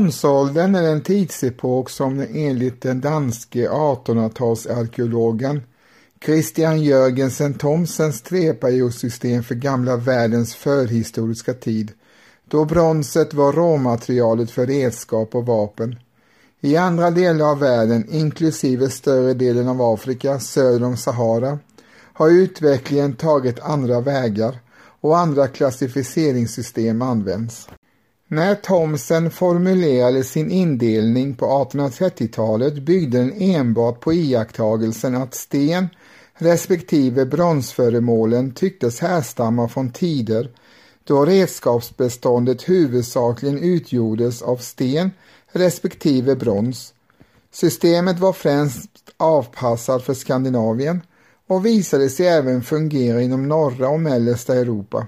Bronsåldern är en tidsepok som enligt den danske 1800-talsarkeologen Christian Jörgensen Thomsens treperiodsystem för gamla världens förhistoriska tid, då bronset var råmaterialet för redskap och vapen. I andra delar av världen, inklusive större delen av Afrika söder om Sahara, har utvecklingen tagit andra vägar och andra klassificeringssystem används. När Thomsen formulerade sin indelning på 1830-talet byggde den enbart på iakttagelsen att sten respektive bronsföremålen tycktes härstamma från tider då redskapsbeståndet huvudsakligen utgjordes av sten respektive brons. Systemet var främst avpassat för Skandinavien och visade sig även fungera inom norra och mellersta Europa.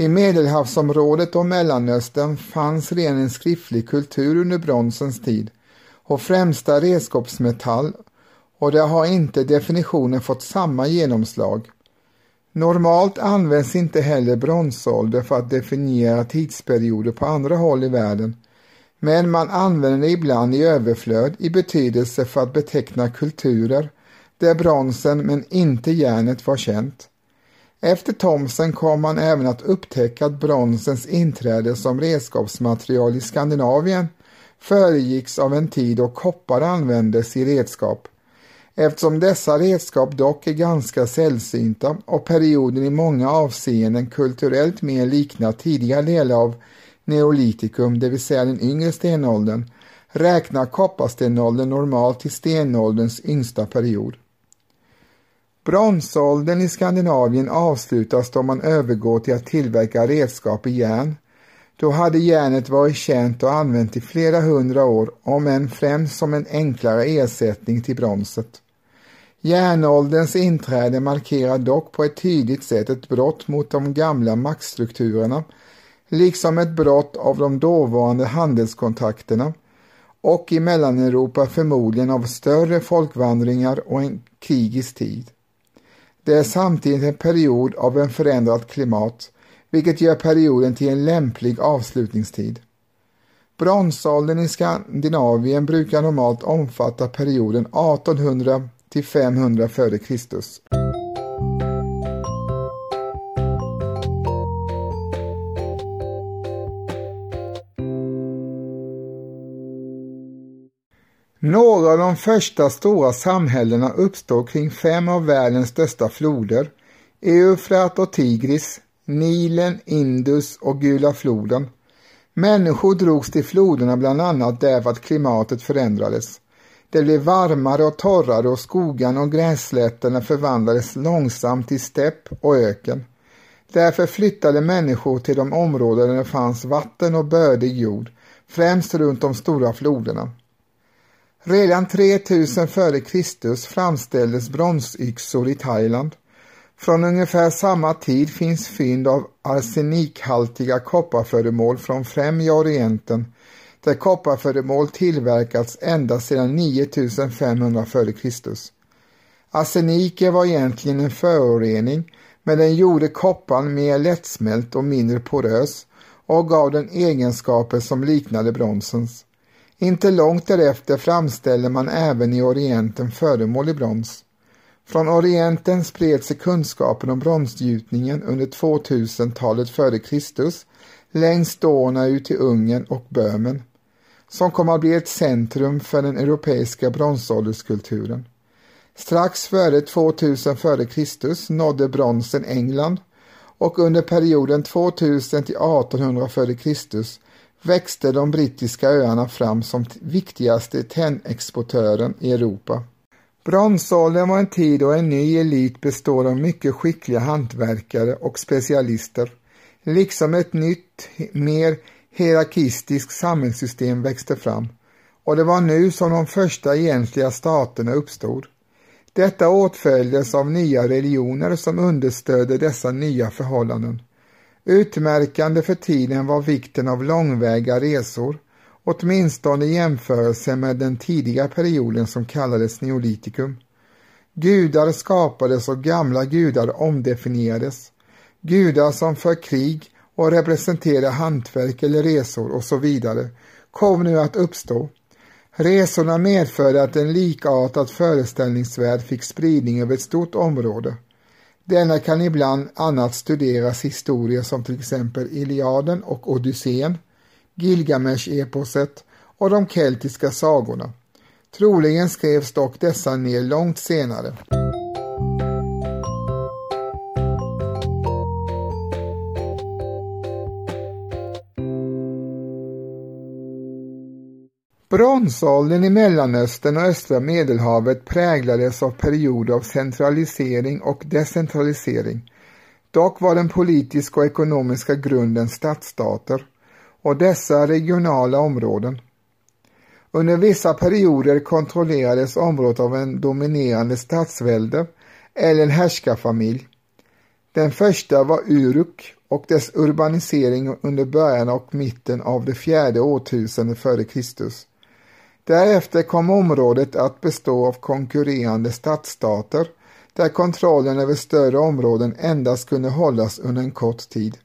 I Medelhavsområdet och Mellanöstern fanns redan en skriftlig kultur under bronsens tid och främsta redskapsmetall och där har inte definitionen fått samma genomslag. Normalt används inte heller bronsålder för att definiera tidsperioder på andra håll i världen men man använder det ibland i överflöd i betydelse för att beteckna kulturer där bronsen men inte järnet var känt. Efter Thomsen kom man även att upptäcka att bronsens inträde som redskapsmaterial i Skandinavien föregicks av en tid då koppar användes i redskap. Eftersom dessa redskap dock är ganska sällsynta och perioden i många avseenden kulturellt mer liknar tidigare delar av neolitikum, det vill säga den yngre stenåldern, räknar kopparstenåldern normalt till stenålderns yngsta period. Bronsåldern i Skandinavien avslutas då man övergår till att tillverka redskap i järn. Då hade järnet varit känt och använt i flera hundra år, om än främst som en enklare ersättning till bronset. Järnålderns inträde markerar dock på ett tydligt sätt ett brott mot de gamla maktstrukturerna, liksom ett brott av de dåvarande handelskontakterna och i Mellaneuropa förmodligen av större folkvandringar och en krigisk tid. Det är samtidigt en period av en förändrat klimat, vilket gör perioden till en lämplig avslutningstid. Bronsåldern i Skandinavien brukar normalt omfatta perioden 1800 till 500 f.Kr. Några av de första stora samhällena uppstår kring fem av världens största floder, Eufrat och Tigris, Nilen, Indus och Gula floden. Människor drogs till floderna bland annat därför att klimatet förändrades. Det blev varmare och torrare och skogarna och grässlätterna förvandlades långsamt till stepp och öken. Därför flyttade människor till de områden där det fanns vatten och bördig jord, främst runt de stora floderna. Redan 3000 f.Kr. framställdes bronsyxor i Thailand. Från ungefär samma tid finns fynd av arsenikhaltiga kopparföremål från Främja Orienten där kopparföremål tillverkats ända sedan 9500 f.Kr. Arseniken var egentligen en förorening men den gjorde kopparn mer lättsmält och mindre porös och gav den egenskaper som liknade bronsens. Inte långt därefter framställde man även i Orienten föremål i brons. Från Orienten spred sig kunskapen om bronsgjutningen under 2000-talet före Kristus längs Donau ut till Ungern och Böhmen, som kom att bli ett centrum för den europeiska bronsålderskulturen. Strax före 2000 f.Kr. nådde bronsen England och under perioden 2000 till 1800 f.Kr växte de brittiska öarna fram som viktigaste tennexportören i Europa. Bronsåldern var en tid då en ny elit består av mycket skickliga hantverkare och specialister, liksom ett nytt, mer hierarkistiskt samhällssystem växte fram och det var nu som de första egentliga staterna uppstod. Detta åtföljdes av nya religioner som understödde dessa nya förhållanden. Utmärkande för tiden var vikten av långväga resor, åtminstone i jämförelse med den tidiga perioden som kallades neolitikum. Gudar skapades och gamla gudar omdefinierades. Gudar som för krig och representerar hantverk eller resor och så vidare kom nu att uppstå. Resorna medförde att en likartad föreställningsvärld fick spridning över ett stort område. Denna kan ibland annat studeras historier som till exempel Iliaden och Odysseen, Gilgamesh-eposet och de keltiska sagorna. Troligen skrevs dock dessa ner långt senare. Bronsåldern i Mellanöstern och östra Medelhavet präglades av perioder av centralisering och decentralisering. Dock var den politiska och ekonomiska grunden stadsstater och dessa regionala områden. Under vissa perioder kontrollerades området av en dominerande statsvälde eller en härskarfamilj. Den första var Uruk och dess urbanisering under början och mitten av det fjärde årtusendet före Kristus. Därefter kom området att bestå av konkurrerande stadsstater där kontrollen över större områden endast kunde hållas under en kort tid.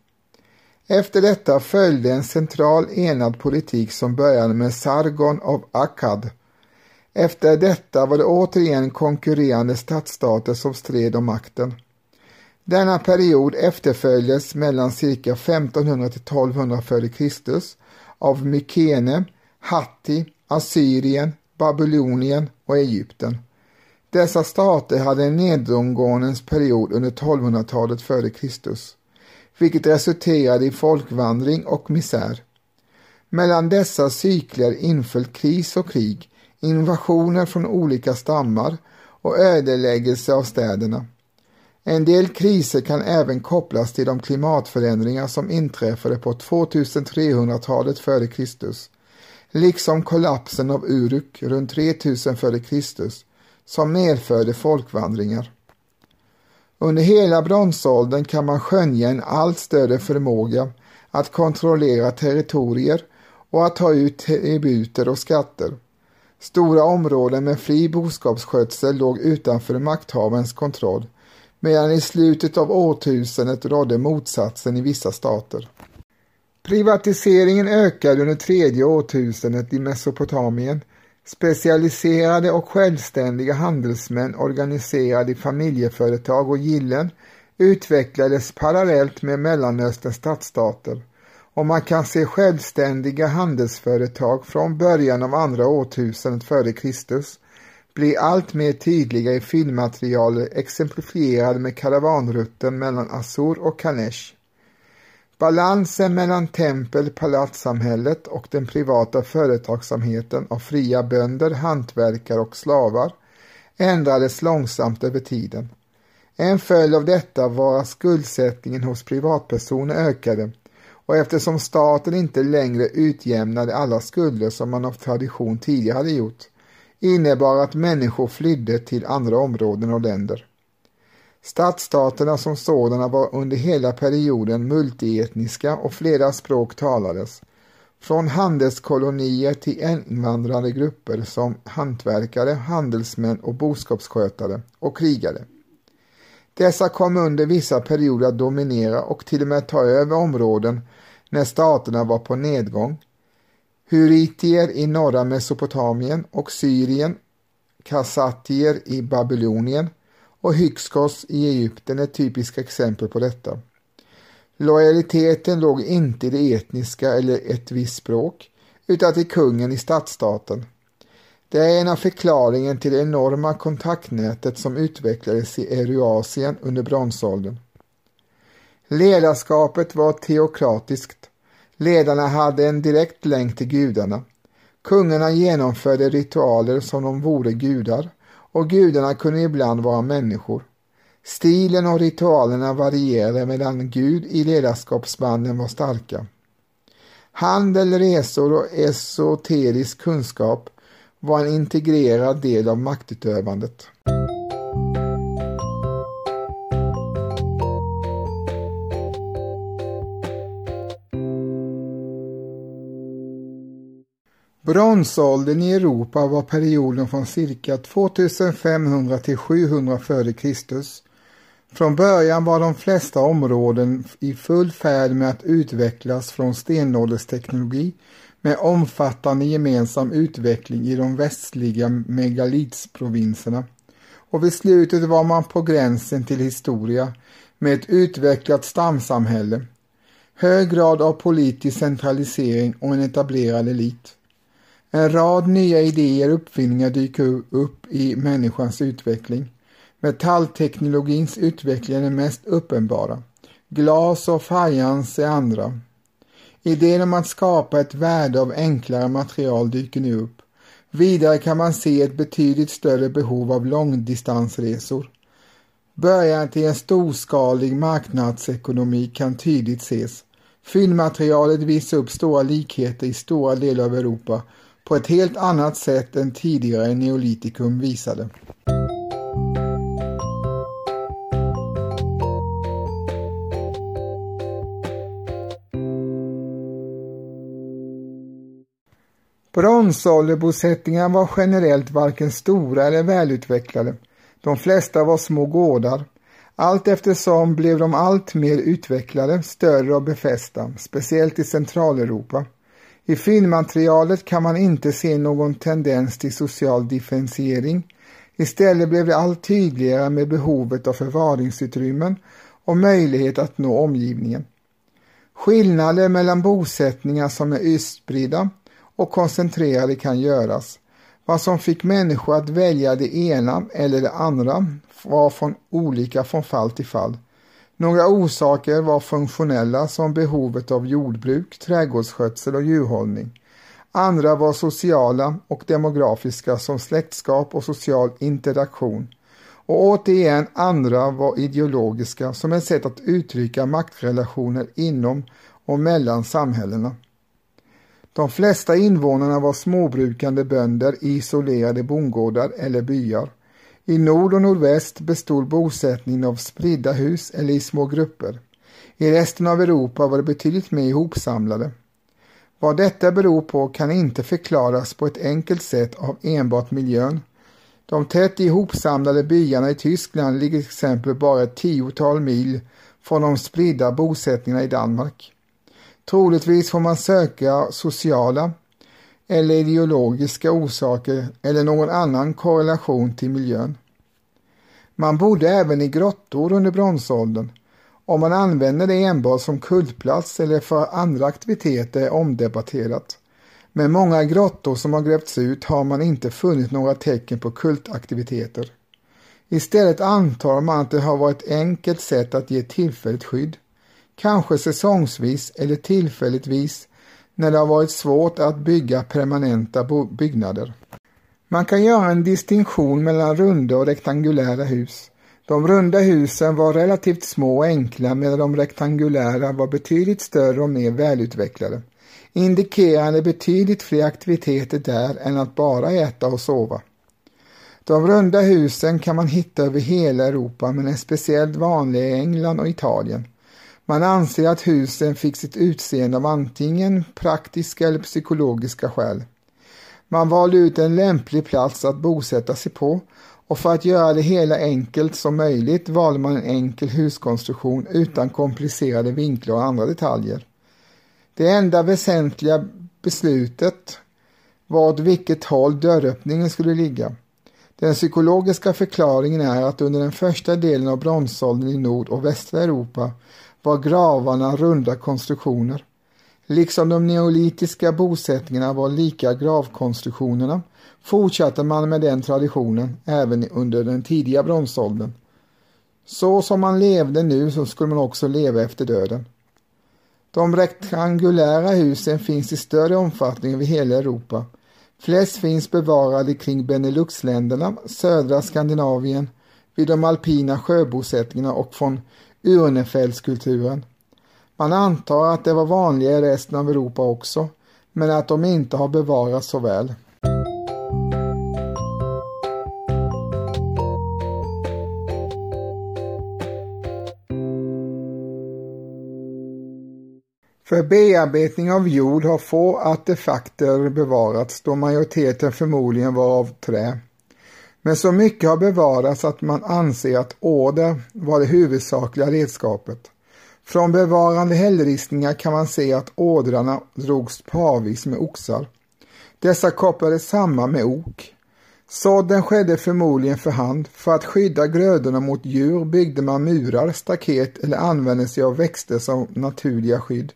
Efter detta följde en central enad politik som började med Sargon av Akkad. Efter detta var det återigen konkurrerande stadsstater som stred om makten. Denna period efterföljdes mellan cirka 1500 till 1200 f.Kr. av Mykene, Hatti, Assyrien, Babylonien och Egypten. Dessa stater hade en nedgångens period under 1200-talet f.Kr. vilket resulterade i folkvandring och misär. Mellan dessa cykler inföll kris och krig, invasioner från olika stammar och ödeläggelse av städerna. En del kriser kan även kopplas till de klimatförändringar som inträffade på 2300-talet f.Kr liksom kollapsen av Uruk runt 3000 f.Kr. som medförde folkvandringar. Under hela bronsåldern kan man skönja en allt större förmåga att kontrollera territorier och att ta ut tributer och skatter. Stora områden med fri boskapsskötsel låg utanför makthavarens kontroll medan i slutet av årtusendet rådde motsatsen i vissa stater. Privatiseringen ökade under tredje årtusendet i Mesopotamien. Specialiserade och självständiga handelsmän organiserade i familjeföretag och gillen utvecklades parallellt med Mellanösterns stadsstater och man kan se självständiga handelsföretag från början av andra årtusendet före Kristus bli allt mer tydliga i filmmaterial exemplifierade med karavanrutten mellan Assur och Kanesh. Balansen mellan tempel-palatssamhället och den privata företagsamheten av fria bönder, hantverkare och slavar ändrades långsamt över tiden. En följd av detta var att skuldsättningen hos privatpersoner ökade och eftersom staten inte längre utjämnade alla skulder som man av tradition tidigare hade gjort innebar att människor flydde till andra områden och länder. Stadsstaterna som sådana var under hela perioden multietniska och flera språk talades. Från handelskolonier till invandrande grupper som hantverkare, handelsmän och boskapsskötare och krigare. Dessa kom under vissa perioder att dominera och till och med ta över områden när staterna var på nedgång. Huritier i norra Mesopotamien och Syrien, Kassatier i Babylonien och Hyksos i Egypten är typiska exempel på detta. Lojaliteten låg inte i det etniska eller ett visst språk, utan till kungen i stadsstaten. Det är en av förklaringen till det enorma kontaktnätet som utvecklades i Eurasien under bronsåldern. Ledarskapet var teokratiskt. Ledarna hade en direkt länk till gudarna. Kungarna genomförde ritualer som de vore gudar och gudarna kunde ibland vara människor. Stilen och ritualerna varierade medan Gud i ledarskapsbanden var starka. Handel, resor och esoterisk kunskap var en integrerad del av maktutövandet. Bronsåldern i Europa var perioden från cirka 2500 till 700 f.Kr. Från början var de flesta områden i full färd med att utvecklas från stenåldersteknologi med omfattande gemensam utveckling i de västliga megalitsprovinserna och vid slutet var man på gränsen till historia med ett utvecklat stamsamhälle, hög grad av politisk centralisering och en etablerad elit. En rad nya idéer och uppfinningar dyker upp i människans utveckling. Metallteknologins utveckling är den mest uppenbara. Glas och fajans är andra. Idén om att skapa ett värde av enklare material dyker nu upp. Vidare kan man se ett betydligt större behov av långdistansresor. Början till en storskalig marknadsekonomi kan tydligt ses. Fyllmaterialet visar upp stora likheter i stora delar av Europa på ett helt annat sätt än tidigare neolitikum visade. Bronsålderbosättningar var generellt varken stora eller välutvecklade. De flesta var små gårdar. Allt eftersom blev de allt mer utvecklade, större och befästa, speciellt i Centraleuropa. I filmmaterialet kan man inte se någon tendens till social differentiering. Istället blev det allt tydligare med behovet av förvaringsutrymmen och möjlighet att nå omgivningen. Skillnader mellan bosättningar som är utspridda och koncentrerade kan göras. Vad som fick människor att välja det ena eller det andra var från olika från fall till fall. Några orsaker var funktionella som behovet av jordbruk, trädgårdsskötsel och djurhållning. Andra var sociala och demografiska som släktskap och social interaktion. Och återigen andra var ideologiska som ett sätt att uttrycka maktrelationer inom och mellan samhällena. De flesta invånarna var småbrukande bönder i isolerade bondgårdar eller byar. I nord och nordväst bestod bosättningen av spridda hus eller i små grupper. I resten av Europa var det betydligt mer ihopsamlade. Vad detta beror på kan inte förklaras på ett enkelt sätt av enbart miljön. De tätt ihopsamlade byarna i Tyskland ligger till exempel bara ett tiotal mil från de spridda bosättningarna i Danmark. Troligtvis får man söka sociala eller ideologiska orsaker eller någon annan korrelation till miljön. Man bodde även i grottor under bronsåldern. Om man använder det enbart som kultplats eller för andra aktiviteter är omdebatterat. Men många grottor som har grävts ut har man inte funnit några tecken på kultaktiviteter. Istället antar man att det har varit ett enkelt sätt att ge tillfälligt skydd kanske säsongsvis eller tillfälligtvis när det har varit svårt att bygga permanenta byggnader. Man kan göra en distinktion mellan runda och rektangulära hus. De runda husen var relativt små och enkla medan de rektangulära var betydligt större och mer välutvecklade, indikerande betydligt fler aktiviteter där än att bara äta och sova. De runda husen kan man hitta över hela Europa men är speciellt vanliga i England och Italien. Man anser att husen fick sitt utseende av antingen praktiska eller psykologiska skäl. Man valde ut en lämplig plats att bosätta sig på och för att göra det hela enkelt som möjligt valde man en enkel huskonstruktion utan komplicerade vinklar och andra detaljer. Det enda väsentliga beslutet var åt vilket håll dörröppningen skulle ligga. Den psykologiska förklaringen är att under den första delen av bronsåldern i Nord och västra Europa var gravarna runda konstruktioner. Liksom de neolitiska bosättningarna var lika gravkonstruktionerna fortsatte man med den traditionen även under den tidiga bronsåldern. Så som man levde nu så skulle man också leva efter döden. De rektangulära husen finns i större omfattning över hela Europa. Flest finns bevarade kring Beneluxländerna, södra Skandinavien, vid de alpina sjöbosättningarna och från Urnefältskulturen. Man antar att det var vanliga i resten av Europa också, men att de inte har bevarats så väl. För bearbetning av jord har få artefakter bevarats då majoriteten förmodligen var av trä. Men så mycket har bevarats att man anser att åder var det huvudsakliga redskapet. Från bevarande hällristningar kan man se att ådrarna drogs parvis med oxar. Dessa kopplades samman med ok. Sådden skedde förmodligen för hand. För att skydda grödorna mot djur byggde man murar, staket eller använde sig av växter som naturliga skydd.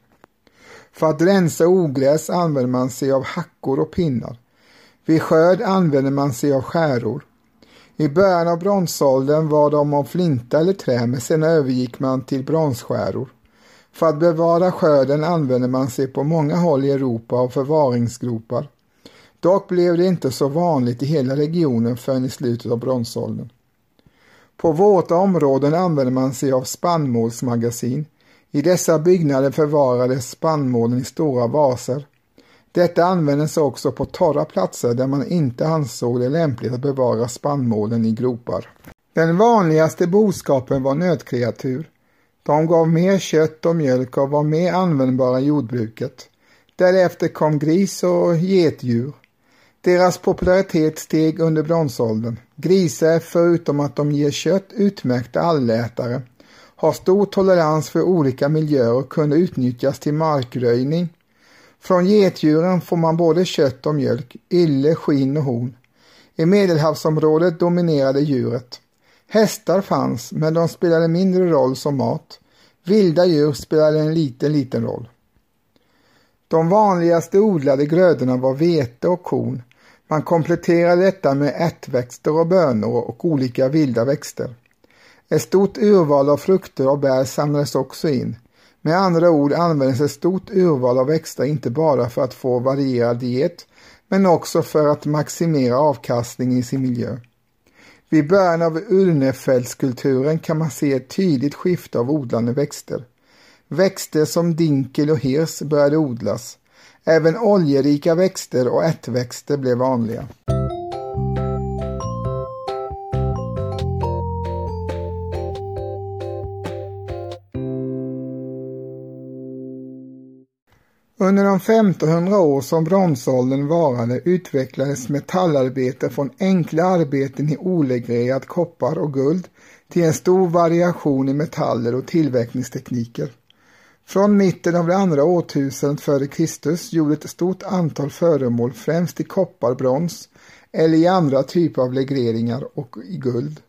För att rensa ogräs använde man sig av hackor och pinnar. Vid skörd använde man sig av skäror. I början av bronsåldern var de av flinta eller trä men sen övergick man till bronsskäror. För att bevara skörden använde man sig på många håll i Europa av förvaringsgropar. Dock blev det inte så vanligt i hela regionen förrän i slutet av bronsåldern. På våta områden använde man sig av spannmålsmagasin. I dessa byggnader förvarades spannmålen i stora vaser. Detta användes också på torra platser där man inte ansåg det lämpligt att bevara spannmålen i gropar. Den vanligaste boskapen var nötkreatur. De gav mer kött och mjölk och var mer användbara i jordbruket. Därefter kom gris och getdjur. Deras popularitet steg under bronsåldern. Grisar är förutom att de ger kött utmärkta allätare, har stor tolerans för olika miljöer och kunde utnyttjas till markröjning. Från getdjuren får man både kött och mjölk, ylle, skinn och horn. I medelhavsområdet dominerade djuret. Hästar fanns, men de spelade mindre roll som mat. Vilda djur spelade en liten, liten roll. De vanligaste odlade grödorna var vete och korn. Man kompletterade detta med ärtväxter och bönor och olika vilda växter. Ett stort urval av frukter och bär samlades också in. Med andra ord användes ett stort urval av växter inte bara för att få varierad diet men också för att maximera avkastningen i sin miljö. Vid början av Urnefältskulturen kan man se ett tydligt skifte av odlande växter. Växter som dinkel och hirs började odlas. Även oljerika växter och ärtväxter blev vanliga. Under de 1500 år som bronsåldern varade utvecklades metallarbete från enkla arbeten i olegrerad koppar och guld till en stor variation i metaller och tillverkningstekniker. Från mitten av det andra årtusendet före Kristus gjorde ett stort antal föremål främst i koppar, brons eller i andra typer av legreringar och i guld.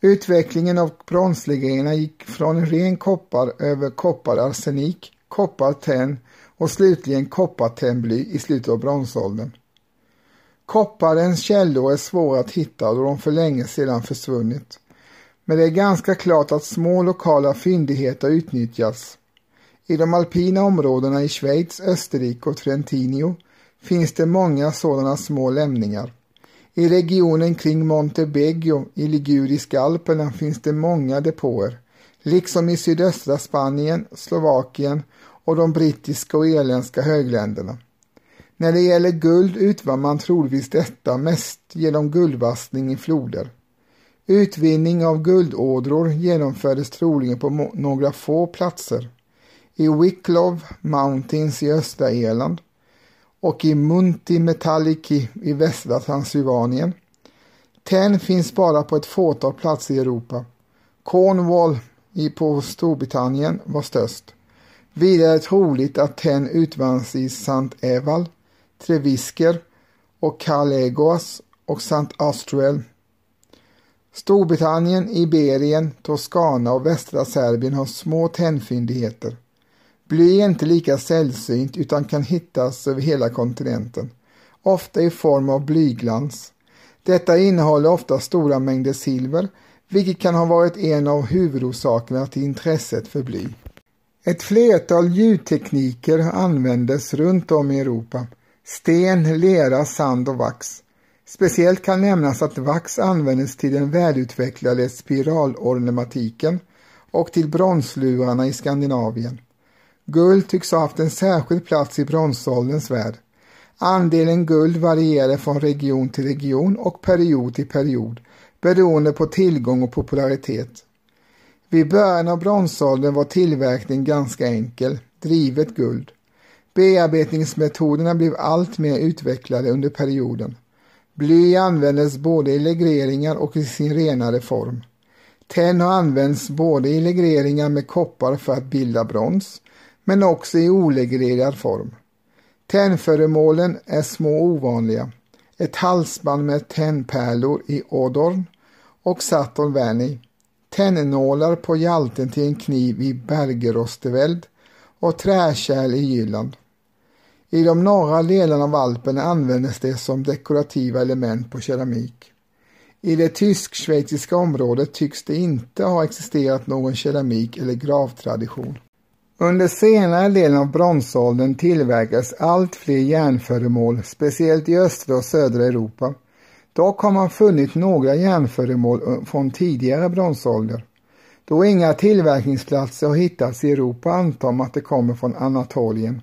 Utvecklingen av bronslegeringarna gick från ren koppar över koppararsenik, koppartenn och slutligen koppartennbly i slutet av bronsåldern. Kopparens källor är svåra att hitta då de för länge sedan försvunnit. Men det är ganska klart att små lokala fyndigheter utnyttjats i de alpina områdena i Schweiz, Österrike och Trentino finns det många sådana små lämningar. I regionen kring Montebello i Liguriska Alperna finns det många depåer, liksom i sydöstra Spanien, Slovakien och de brittiska och irländska högländerna. När det gäller guld utvann man troligtvis detta mest genom guldvassning i floder. Utvinning av guldådror genomfördes troligen på några få platser i Wicklow Mountains i östra Irland och i Munti Metalliki i västra Transylvanien. Tenn finns bara på ett fåtal platser i Europa. Cornwall i på Storbritannien var störst. Vidare är det troligt att tenn utvanns i Sant Eval, Trevisker och Calegos och Sant Astruel. Storbritannien, Iberien, Toscana och västra Serbien har små tennfyndigheter. Bly är inte lika sällsynt utan kan hittas över hela kontinenten, ofta i form av blyglans. Detta innehåller ofta stora mängder silver, vilket kan ha varit en av huvudorsakerna till intresset för bly. Ett flertal ljudtekniker användes runt om i Europa. Sten, lera, sand och vax. Speciellt kan nämnas att vax användes till den välutvecklade spiralornematiken och till bronslurarna i Skandinavien. Guld tycks ha haft en särskild plats i bronsålderns värld. Andelen guld varierade från region till region och period till period beroende på tillgång och popularitet. Vid början av bronsåldern var tillverkningen ganska enkel, drivet guld. Bearbetningsmetoderna blev allt mer utvecklade under perioden. Bly användes både i legreringar och i sin renare form. Tenn har använts både i legeringar med koppar för att bilda brons, men också i oleglerad form. Tennföremålen är små och ovanliga. Ett halsband med tennpärlor i Odorn och Saturn Verney. Tennålar på hjalten till en kniv i Bergerosteveld och träkärl i Jylland. I de norra delarna av Alperna användes det som dekorativa element på keramik. I det tysk-schweiziska området tycks det inte ha existerat någon keramik eller gravtradition. Under senare delen av bronsåldern tillverkas allt fler järnföremål, speciellt i östra och södra Europa. Dock har man funnit några järnföremål eh, från tidigare bronsålder. Då inga tillverkningsplatser har hittats i Europa antar man att det kommer från Anatolien.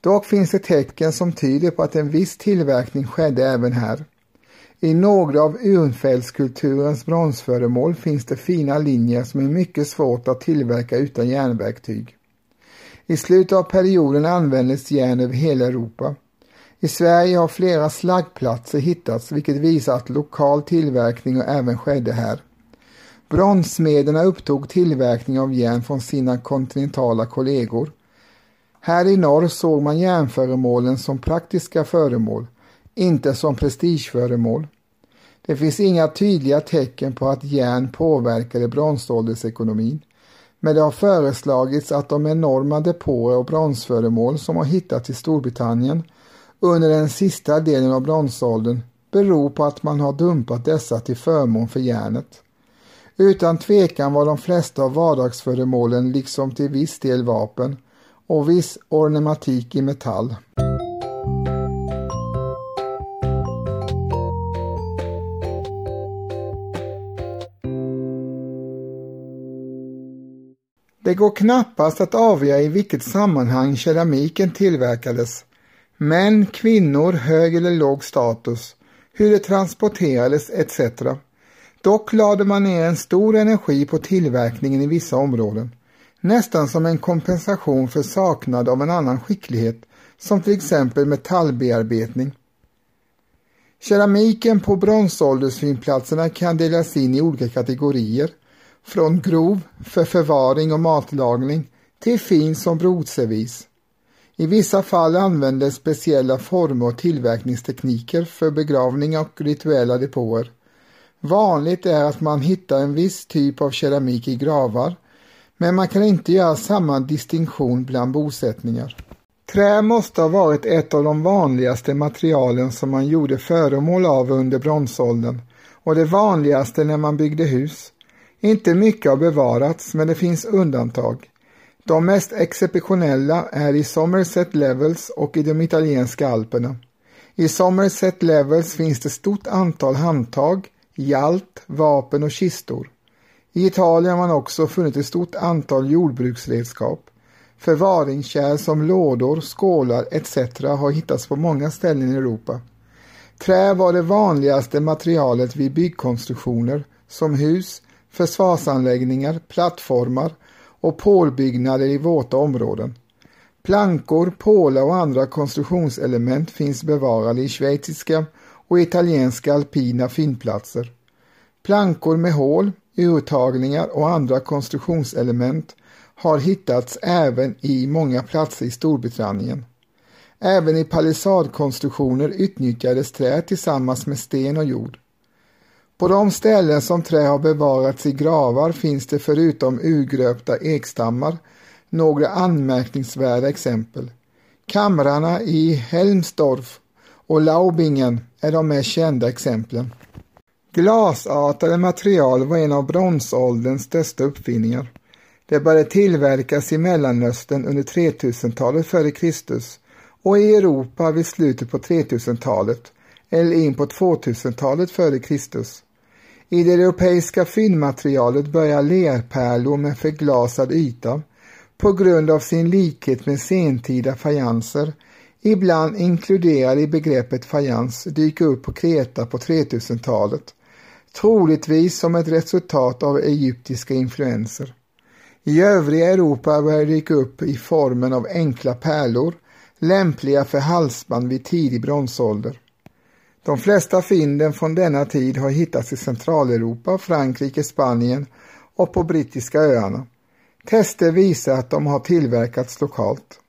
Dock finns det tecken som tyder på att en viss tillverkning skedde även här. I några av urnfällskulturens bronsföremål finns det fina linjer som är mycket svårt att tillverka utan järnverktyg. I slutet av perioden användes järn över hela Europa. I Sverige har flera slaggplatser hittats vilket visar att lokal tillverkning även skedde här. Bronsmederna upptog tillverkning av järn från sina kontinentala kollegor. Här i norr såg man järnföremålen som praktiska föremål inte som prestigeföremål. Det finns inga tydliga tecken på att järn påverkade bronsåldersekonomin, men det har föreslagits att de enorma depåer och bronsföremål som har hittats i Storbritannien under den sista delen av bronsåldern beror på att man har dumpat dessa till förmån för järnet. Utan tvekan var de flesta av vardagsföremålen liksom till viss del vapen och viss ornamentik i metall. Det går knappast att avgöra i vilket sammanhang keramiken tillverkades. Män, kvinnor, hög eller låg status, hur det transporterades etc. Dock lade man ner en stor energi på tillverkningen i vissa områden. Nästan som en kompensation för saknad av en annan skicklighet, som till exempel metallbearbetning. Keramiken på bronsåldersfyndplatserna kan delas in i olika kategorier från grov för förvaring och matlagning till fin som brodservis. I vissa fall användes speciella former och tillverkningstekniker för begravning och rituella depåer. Vanligt är att man hittar en viss typ av keramik i gravar, men man kan inte göra samma distinktion bland bosättningar. Trä måste ha varit ett av de vanligaste materialen som man gjorde föremål av under bronsåldern och det vanligaste när man byggde hus. Inte mycket har bevarats, men det finns undantag. De mest exceptionella är i Somerset Levels och i de italienska alperna. I Somerset Levels finns det stort antal handtag, hjalt, vapen och kistor. I Italien har man också funnit ett stort antal jordbruksredskap. Förvaringskärl som lådor, skålar etc. har hittats på många ställen i Europa. Trä var det vanligaste materialet vid byggkonstruktioner som hus, försvarsanläggningar, plattformar och pålbyggnader i våta områden. Plankor, pålar och andra konstruktionselement finns bevarade i schweiziska och italienska alpina fyndplatser. Plankor med hål, urtagningar och andra konstruktionselement har hittats även i många platser i Storbritannien. Även i palissadkonstruktioner utnyttjades trä tillsammans med sten och jord. På de ställen som trä har bevarats i gravar finns det förutom urgröpta ekstammar några anmärkningsvärda exempel. Kamrarna i Helmsdorf och Laubingen är de mest kända exemplen. Glasartade material var en av bronsålderns största uppfinningar. Det började tillverkas i Mellanöstern under 3000-talet f.Kr. och i Europa vid slutet på 3000-talet eller in på 2000-talet f.Kr. I det europeiska fyndmaterialet börjar lerpärlor med förglasad yta på grund av sin likhet med sentida fajanser, ibland inkluderade i begreppet fajans, dyka upp på Kreta på 3000-talet, troligtvis som ett resultat av egyptiska influenser. I övriga Europa börjar dyka upp i formen av enkla pärlor, lämpliga för halsband vid tidig bronsålder. De flesta fynden från denna tid har hittats i Centraleuropa, Frankrike, Spanien och på brittiska öarna. Tester visar att de har tillverkats lokalt.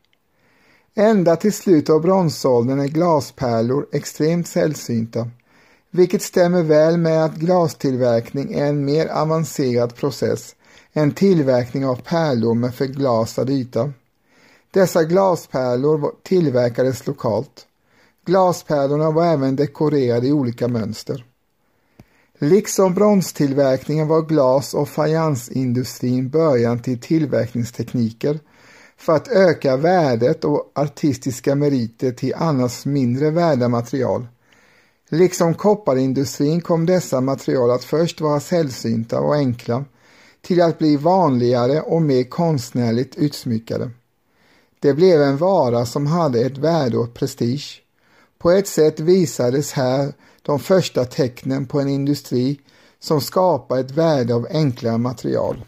Ända till slutet av bronsåldern är glaspärlor extremt sällsynta, vilket stämmer väl med att glastillverkning är en mer avancerad process än tillverkning av pärlor med förglasad yta. Dessa glaspärlor tillverkades lokalt. Glaspärlorna var även dekorerade i olika mönster. Liksom bronstillverkningen var glas och fajansindustrin början till tillverkningstekniker för att öka värdet och artistiska meriter till annars mindre värda material. Liksom kopparindustrin kom dessa material att först vara sällsynta och enkla till att bli vanligare och mer konstnärligt utsmyckade. Det blev en vara som hade ett värde och prestige. På ett sätt visades här de första tecknen på en industri som skapar ett värde av enklare material.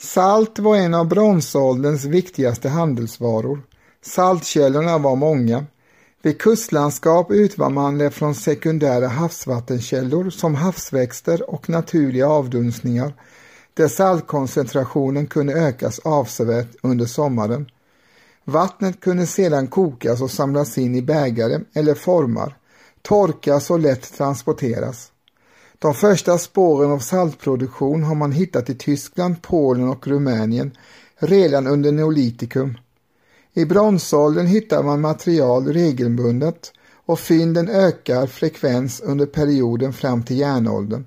Salt var en av bronsålderns viktigaste handelsvaror. Saltkällorna var många. Vid kustlandskap utvann man det från sekundära havsvattenkällor som havsväxter och naturliga avdunstningar där saltkoncentrationen kunde ökas avsevärt under sommaren. Vattnet kunde sedan kokas och samlas in i bägare eller formar, torkas och lätt transporteras. De första spåren av saltproduktion har man hittat i Tyskland, Polen och Rumänien redan under neolitikum. I bronsåldern hittar man material regelbundet och fynden ökar frekvens under perioden fram till järnåldern.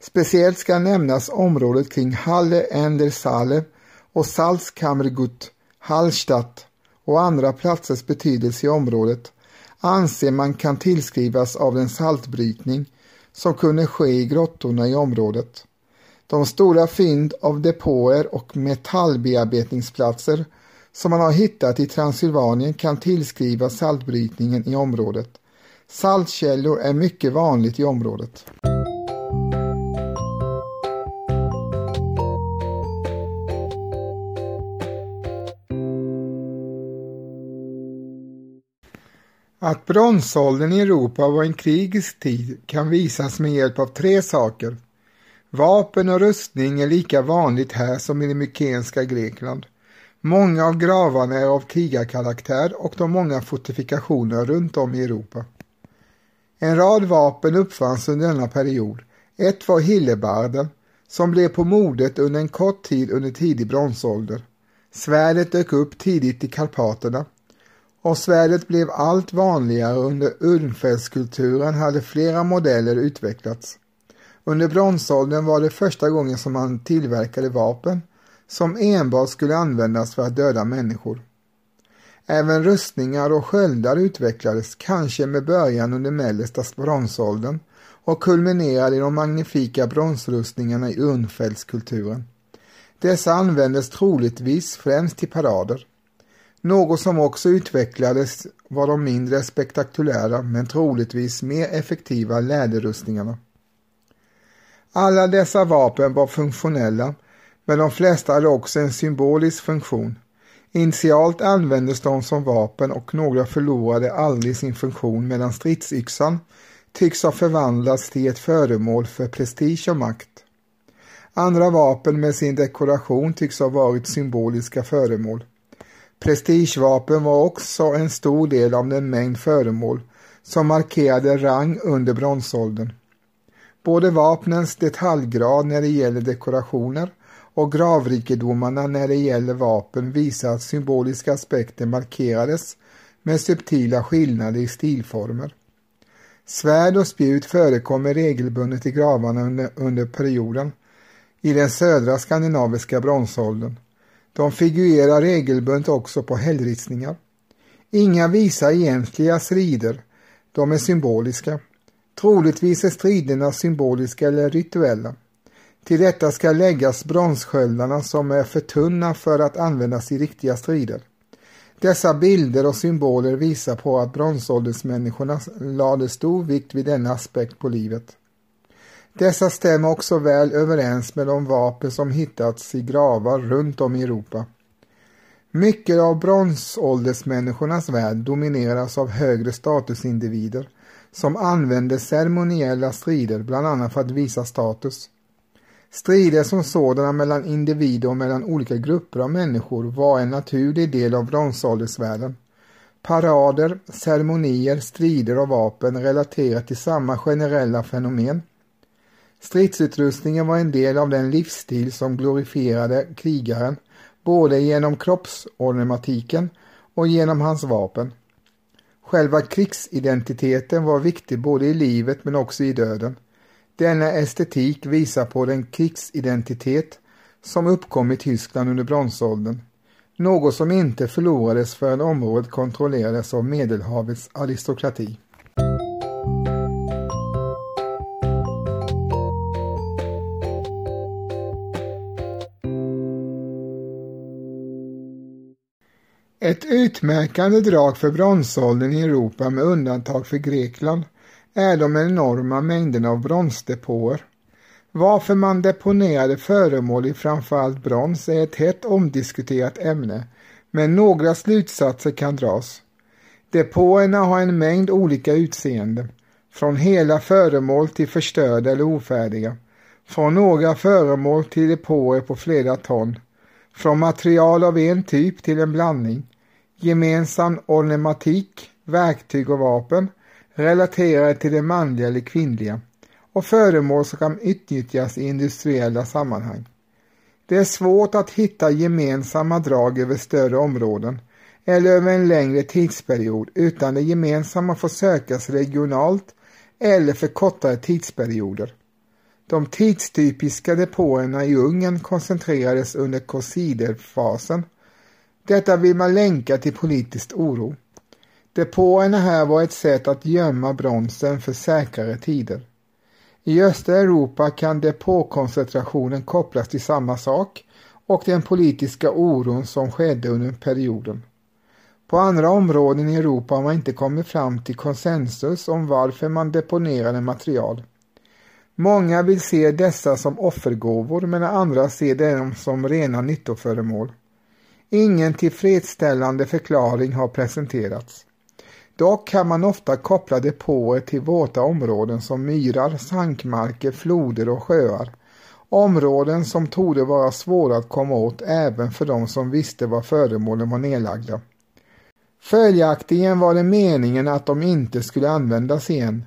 Speciellt ska nämnas området kring Halle Endersale och Salzkammergut, Hallstatt och andra platsers betydelse i området anser man kan tillskrivas av den saltbrytning som kunde ske i grottorna i området. De stora fynd av depåer och metallbearbetningsplatser som man har hittat i Transylvanien kan tillskrivas saltbrytningen i området. Saltkällor är mycket vanligt i området. Att bronsåldern i Europa var en krigisk tid kan visas med hjälp av tre saker. Vapen och rustning är lika vanligt här som i det mykenska Grekland. Många av gravarna är av krigarkaraktär och de många fortifikationerna runt om i Europa. En rad vapen uppfanns under denna period. Ett var hillebarden, som blev på modet under en kort tid under tidig bronsålder. Svärdet dök upp tidigt i Karpaterna och svärdet blev allt vanligare under Ulmfältskulturen hade flera modeller utvecklats. Under bronsåldern var det första gången som man tillverkade vapen som enbart skulle användas för att döda människor. Även rustningar och sköldar utvecklades, kanske med början under mellersta bronsåldern och kulminerade i de magnifika bronsrustningarna i Urnfältskulturen. Dessa användes troligtvis främst till parader. Något som också utvecklades var de mindre spektakulära men troligtvis mer effektiva läderrustningarna. Alla dessa vapen var funktionella men de flesta hade också en symbolisk funktion. Initialt användes de som vapen och några förlorade aldrig sin funktion medan stridsyxan tycks ha förvandlats till ett föremål för prestige och makt. Andra vapen med sin dekoration tycks ha varit symboliska föremål. Prestigevapen var också en stor del av den mängd föremål som markerade rang under bronsåldern. Både vapnens detaljgrad när det gäller dekorationer och gravrikedomarna när det gäller vapen visar att symboliska aspekter markerades med subtila skillnader i stilformer. Svärd och spjut förekommer regelbundet i gravarna under, under perioden i den södra skandinaviska bronsåldern. De figurerar regelbundet också på hällristningar. Inga visar egentliga strider, de är symboliska. Troligtvis är striderna symboliska eller rituella. Till detta ska läggas bronssköldarna som är för tunna för att användas i riktiga strider. Dessa bilder och symboler visar på att bronsåldersmänniskorna lade stor vikt vid denna aspekt på livet. Dessa stämmer också väl överens med de vapen som hittats i gravar runt om i Europa. Mycket av bronsåldersmänniskornas värld domineras av högre statusindivider som använde ceremoniella strider bland annat för att visa status. Strider som sådana mellan individer och mellan olika grupper av människor var en naturlig del av bronsåldersvärlden. Parader, ceremonier, strider och vapen relaterar till samma generella fenomen. Stridsutrustningen var en del av den livsstil som glorifierade krigaren, både genom kroppsornamentiken och genom hans vapen. Själva krigsidentiteten var viktig både i livet men också i döden. Denna estetik visar på den krigsidentitet som uppkom i Tyskland under bronsåldern, något som inte förlorades förrän området kontrollerades av Medelhavets aristokrati. Ett utmärkande drag för bronsåldern i Europa med undantag för Grekland är de enorma mängderna av bronsdepåer. Varför man deponerade föremål i framförallt brons är ett hett omdiskuterat ämne, men några slutsatser kan dras. Depåerna har en mängd olika utseende, från hela föremål till förstörda eller ofärdiga, från några föremål till depåer på flera ton, från material av en typ till en blandning, gemensam ornematik, verktyg och vapen relaterade till det manliga eller kvinnliga och föremål som kan utnyttjas i industriella sammanhang. Det är svårt att hitta gemensamma drag över större områden eller över en längre tidsperiod utan det gemensamma får sökas regionalt eller för kortare tidsperioder. De tidstypiska depåerna i Ungern koncentrerades under korsiderfasen detta vill man länka till politisk oro. Depåerna här var ett sätt att gömma bronsen för säkrare tider. I östra Europa kan depåkoncentrationen kopplas till samma sak och den politiska oron som skedde under perioden. På andra områden i Europa har man inte kommit fram till konsensus om varför man deponerade material. Många vill se dessa som offergåvor medan andra ser dem som rena nyttoföremål. Ingen tillfredsställande förklaring har presenterats. Dock kan man ofta koppla depåer till våta områden som myrar, sankmarker, floder och sjöar. Områden som torde vara svåra att komma åt även för de som visste var föremålen var nedlagda. Följaktligen var det meningen att de inte skulle användas igen.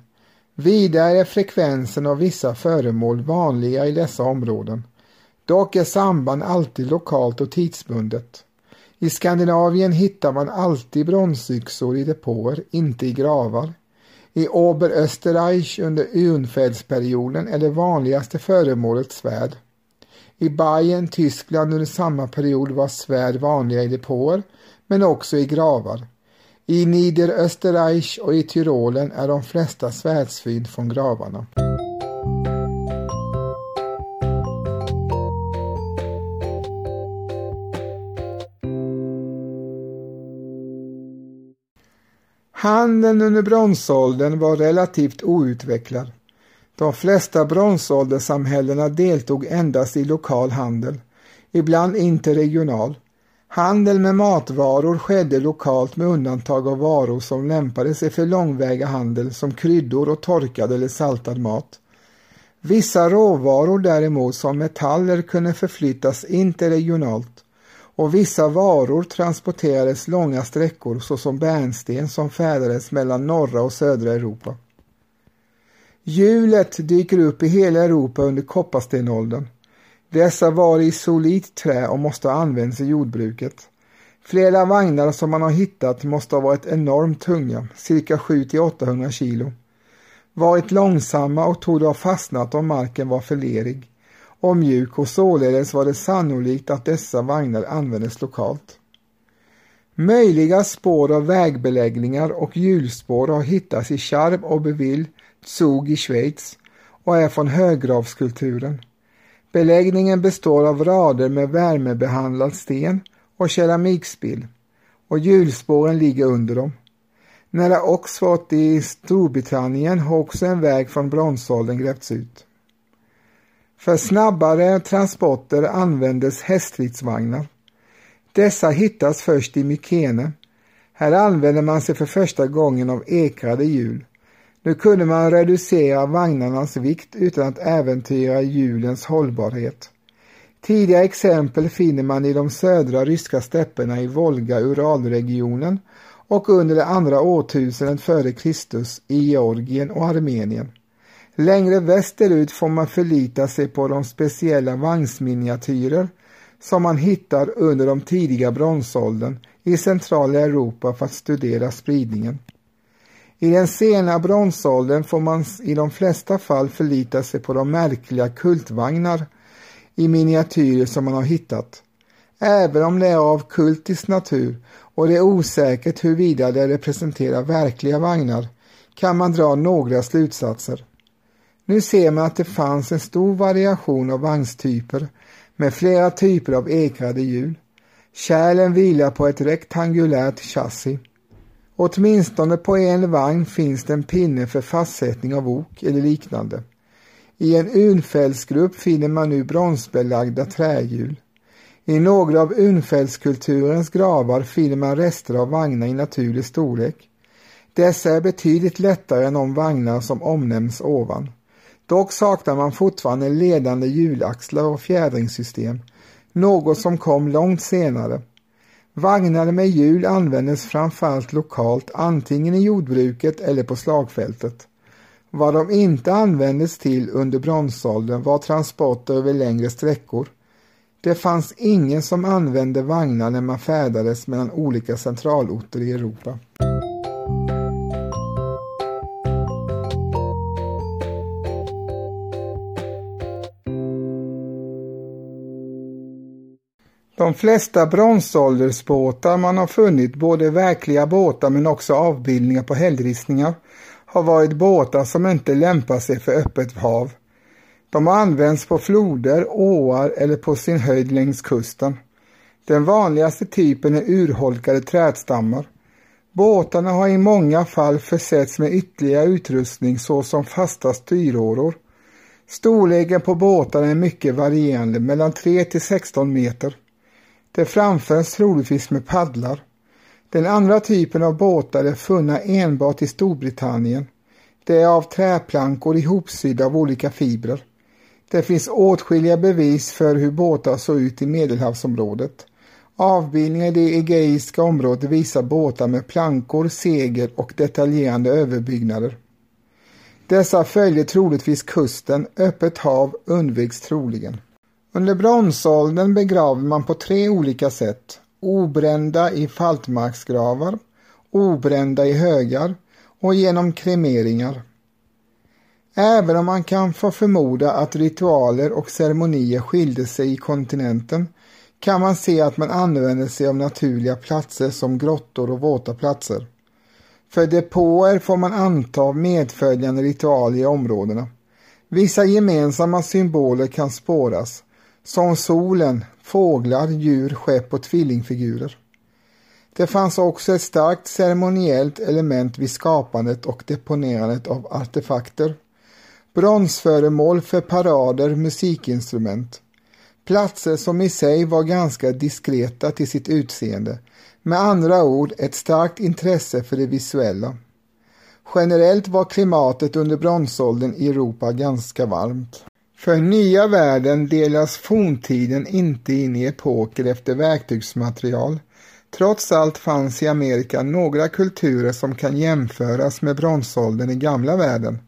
Vidare är frekvensen av vissa föremål vanliga i dessa områden. Dock är samband alltid lokalt och tidsbundet. I Skandinavien hittar man alltid bronsyxor i depåer, inte i gravar. I Oberösterreich under urnfältsperioden är det vanligaste föremålet svärd. I Bayern, Tyskland under samma period var svärd vanliga i depåer, men också i gravar. I Niederösterreich och i Tyrolen är de flesta svärdsfynd från gravarna. Handeln under bronsåldern var relativt outvecklad. De flesta bronsålderssamhällena deltog endast i lokal handel, ibland interregional. Handel med matvaror skedde lokalt med undantag av varor som lämpade sig för långväga handel som kryddor och torkad eller saltad mat. Vissa råvaror däremot som metaller kunde förflyttas interregionalt och vissa varor transporterades långa sträckor såsom bärnsten som färdades mellan norra och södra Europa. Hjulet dyker upp i hela Europa under kopparstenåldern. Dessa var i solitt trä och måste ha använts i jordbruket. Flera vagnar som man har hittat måste ha varit enormt tunga, cirka 7-800 kilo. Varit långsamma och tog ha fastnat om marken var för lerig och mjuk och således var det sannolikt att dessa vagnar användes lokalt. Möjliga spår av vägbeläggningar och hjulspår har hittats i Charb och Beville, Zug i Schweiz och är från höggravskulturen. Beläggningen består av rader med värmebehandlad sten och keramikspill och hjulspåren ligger under dem. Nära Oxford i Storbritannien har också en väg från bronsåldern grävts ut. För snabbare transporter användes häststridsvagnar. Dessa hittas först i Mykene. Här använder man sig för första gången av ekrade hjul. Nu kunde man reducera vagnarnas vikt utan att äventyra hjulens hållbarhet. Tidiga exempel finner man i de södra ryska stäpperna i Volga-Uralregionen och under det andra årtusendet före Kristus i Georgien och Armenien. Längre västerut får man förlita sig på de speciella vagnsminiatyrer som man hittar under de tidiga bronsåldern i centrala Europa för att studera spridningen. I den sena bronsåldern får man i de flesta fall förlita sig på de märkliga kultvagnar i miniatyrer som man har hittat. Även om det är av kultisk natur och det är osäkert huruvida det representerar verkliga vagnar kan man dra några slutsatser. Nu ser man att det fanns en stor variation av vagnstyper med flera typer av ekrade hjul. Kärlen vilar på ett rektangulärt chassi. Åtminstone på en vagn finns det en pinne för fastsättning av ok eller liknande. I en Unfällsgrupp finner man nu bronsbelagda trähjul. I några av Unfällskulturens gravar finner man rester av vagnar i naturlig storlek. Dessa är betydligt lättare än de vagnar som omnämns ovan. Dock saknar man fortfarande ledande hjulaxlar och fjädringssystem, något som kom långt senare. Vagnar med hjul användes framförallt lokalt antingen i jordbruket eller på slagfältet. Vad de inte användes till under bronsåldern var transporter över längre sträckor. Det fanns ingen som använde vagnar när man färdades mellan olika centralorter i Europa. De flesta bronsåldersbåtar man har funnit, både verkliga båtar men också avbildningar på hällristningar, har varit båtar som inte lämpar sig för öppet hav. De har använts på floder, åar eller på sin höjd längs kusten. Den vanligaste typen är urholkade trädstammar. Båtarna har i många fall försetts med ytterligare utrustning såsom fasta styråror. Storleken på båtarna är mycket varierande, mellan 3 till 16 meter. Det framförs troligtvis med paddlar. Den andra typen av båtar är funna enbart i Storbritannien. Det är av träplankor ihopsydda av olika fibrer. Det finns åtskilliga bevis för hur båtar såg ut i Medelhavsområdet. Avbildningar i det egeiska området visar båtar med plankor, segel och detaljerande överbyggnader. Dessa följer troligtvis kusten, öppet hav undviks troligen. Under bronsåldern begraver man på tre olika sätt. Obrända i faltmarksgravar, obrända i högar och genom kremeringar. Även om man kan få förmoda att ritualer och ceremonier skilde sig i kontinenten kan man se att man använder sig av naturliga platser som grottor och våta platser. För depåer får man anta medföljande ritualer i områdena. Vissa gemensamma symboler kan spåras som solen, fåglar, djur, skepp och tvillingfigurer. Det fanns också ett starkt ceremoniellt element vid skapandet och deponerandet av artefakter. Bronsföremål för parader, musikinstrument. Platser som i sig var ganska diskreta till sitt utseende. Med andra ord ett starkt intresse för det visuella. Generellt var klimatet under bronsåldern i Europa ganska varmt. För nya världen delas forntiden inte in i epoker efter verktygsmaterial. Trots allt fanns i Amerika några kulturer som kan jämföras med bronsåldern i gamla världen.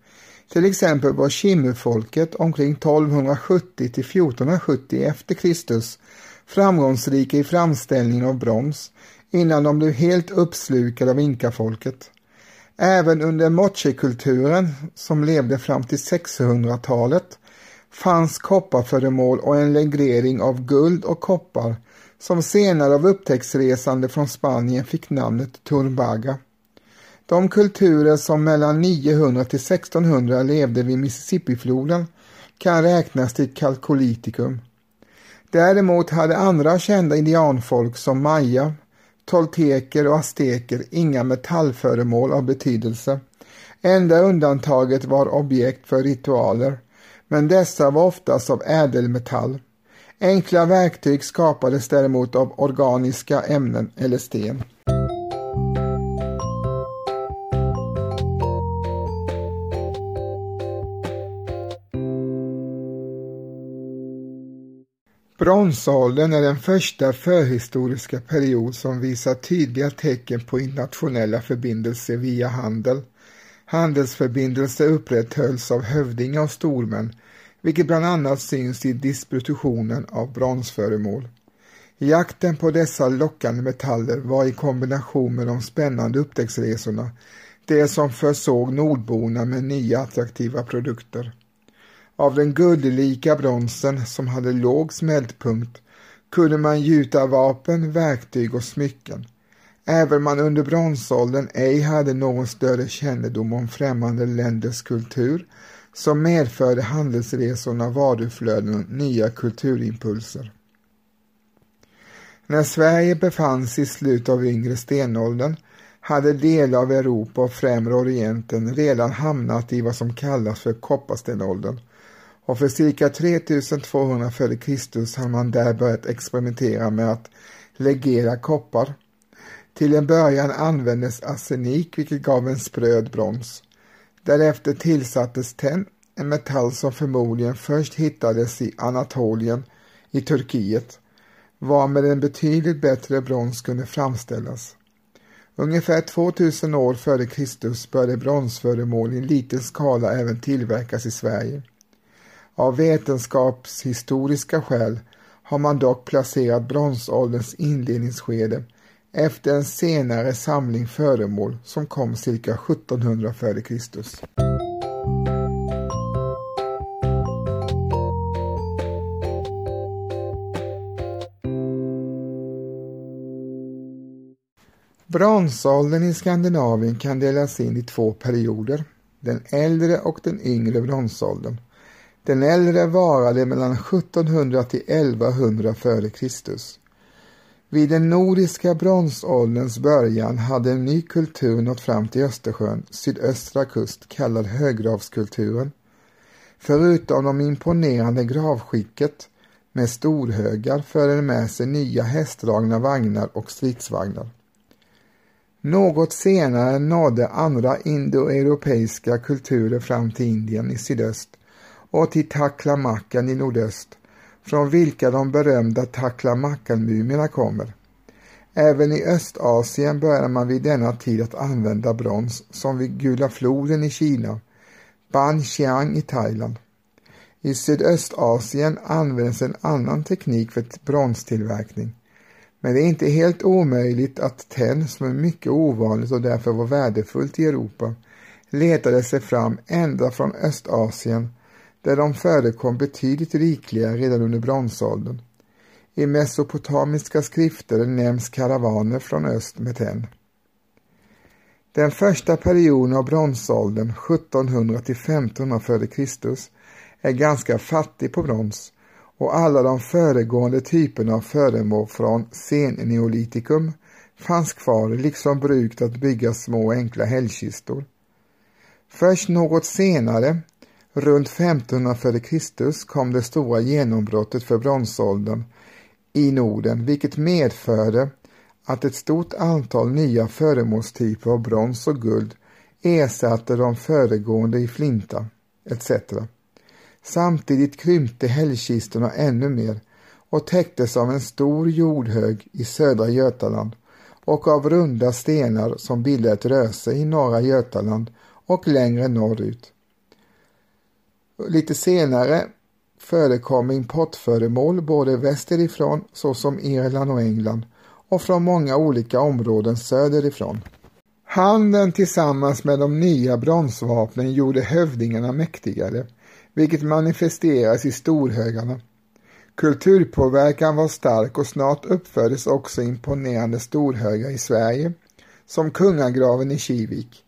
Till exempel var Kimmerfolket omkring 1270 till 1470 efter Kristus framgångsrika i framställningen av brons innan de blev helt uppslukade av inkafolket. Även under mochekulturen som levde fram till 600-talet fanns kopparföremål och en legrering av guld och koppar som senare av upptäcktsresande från Spanien fick namnet Turbaga. De kulturer som mellan 900 till 1600 levde vid Mississippifloden kan räknas till Kalkolitikum. Däremot hade andra kända indianfolk som maya, tolteker och azteker inga metallföremål av betydelse. Enda undantaget var objekt för ritualer men dessa var oftast av ädelmetall. Enkla verktyg skapades däremot av organiska ämnen eller sten. Bronsåldern är den första förhistoriska period som visar tydliga tecken på internationella förbindelser via handel Handelsförbindelser upprätthölls av hövdingar och stormän, vilket bland annat syns i distributionen av bronsföremål. Jakten på dessa lockande metaller var i kombination med de spännande upptäcktsresorna det som försåg nordborna med nya attraktiva produkter. Av den guldlika bronsen som hade låg smältpunkt kunde man gjuta vapen, verktyg och smycken. Även om man under bronsåldern ej hade någon större kännedom om främmande länders kultur så medförde handelsresorna varuflöden nya kulturimpulser. När Sverige befann sig i slutet av yngre stenåldern hade delar av Europa och främre orienten redan hamnat i vad som kallas för kopparstenåldern och för cirka 3200 f.Kr. hade man där börjat experimentera med att legera koppar. Till en början användes arsenik vilket gav en spröd brons. Därefter tillsattes tenn, en metall som förmodligen först hittades i Anatolien i Turkiet, varmed en betydligt bättre brons kunde framställas. Ungefär 2000 år före Kristus började bronsföremål i liten skala även tillverkas i Sverige. Av vetenskapshistoriska skäl har man dock placerat bronsålderns inledningsskede efter en senare samling föremål som kom cirka 1700 f.Kr. Bronsåldern i Skandinavien kan delas in i två perioder, den äldre och den yngre bronsåldern. Den äldre varade mellan 1700 till 1100 f.Kr. Vid den nordiska bronsålderns början hade en ny kultur nått fram till Östersjön, sydöstra kust, kallad höggravskulturen. Förutom de imponerande gravskicket med storhögar förde den med sig nya hästdragna vagnar och stridsvagnar. Något senare nådde andra indoeuropeiska kulturer fram till Indien i sydöst och till Taklamakan i nordöst, från vilka de berömda Taklamakan-mumierna kommer. Även i Östasien började man vid denna tid att använda brons, som vid Gula floden i Kina, Banxiang i Thailand. I Sydöstasien används en annan teknik för bronstillverkning. Men det är inte helt omöjligt att tenn, som är mycket ovanligt och därför var värdefullt i Europa, letade sig fram ända från Östasien där de förekom betydligt rikligare redan under bronsåldern. I mesopotamiska skrifter nämns karavaner från öst med tenn. Den första perioden av bronsåldern, 1700 till 1500 f.Kr. är ganska fattig på brons och alla de föregående typerna av föremål från senneolitikum fanns kvar liksom brukt att bygga små enkla hällkistor. Först något senare, runt 1500 f.Kr. kom det stora genombrottet för bronsåldern i Norden vilket medförde att ett stort antal nya föremålstyper av brons och guld ersatte de föregående i flinta etc. Samtidigt krympte hällkistorna ännu mer och täcktes av en stor jordhög i södra Götaland och av runda stenar som bildade ett röse i norra Götaland och längre norrut. Lite senare förekom importföremål både västerifrån såsom Irland och England och från många olika områden söderifrån. Handeln tillsammans med de nya bronsvapnen gjorde hövdingarna mäktigare vilket manifesteras i storhögarna. Kulturpåverkan var stark och snart uppfördes också imponerande storhögar i Sverige, som kungagraven i Kivik.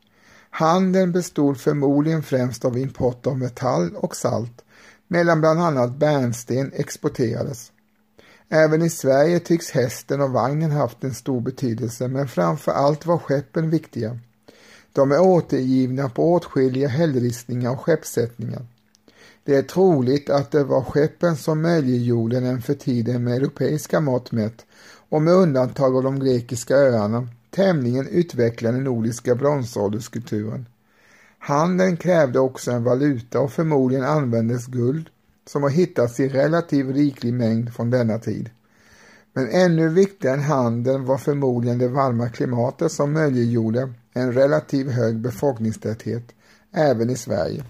Handeln bestod förmodligen främst av import av metall och salt, medan bland annat bärnsten exporterades. Även i Sverige tycks hästen och vagnen haft en stor betydelse, men framför allt var skeppen viktiga. De är återgivna på åtskilliga hällristningar och skeppssättningar. Det är troligt att det var skeppen som möjliggjorde den för tiden med europeiska mått mätt och med undantag av de grekiska öarna tämligen utvecklade nordiska bronsålderskulturen. Handeln krävde också en valuta och förmodligen användes guld, som har hittats i relativt riklig mängd från denna tid. Men ännu viktigare än handeln var förmodligen det varma klimatet som möjliggjorde en relativt hög befolkningstäthet även i Sverige.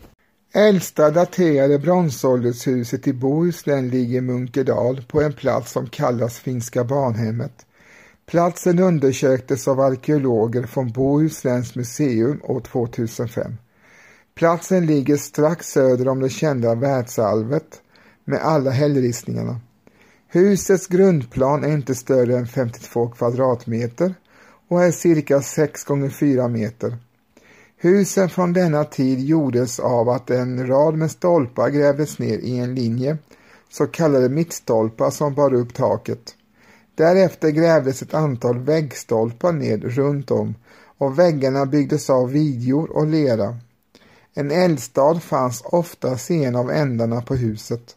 Äldsta daterade bronsåldershuset i Bohuslän ligger i Munkedal på en plats som kallas Finska barnhemmet. Platsen undersöktes av arkeologer från Bohusläns museum år 2005. Platsen ligger strax söder om det kända världsalvet med alla hällristningarna. Husets grundplan är inte större än 52 kvadratmeter och är cirka 6 gånger 4 meter. Husen från denna tid gjordes av att en rad med stolpar grävdes ner i en linje, så kallade mittstolpar som bar upp taket. Därefter grävdes ett antal väggstolpar ned runt om och väggarna byggdes av vidjor och lera. En eldstad fanns ofta i en av ändarna på huset.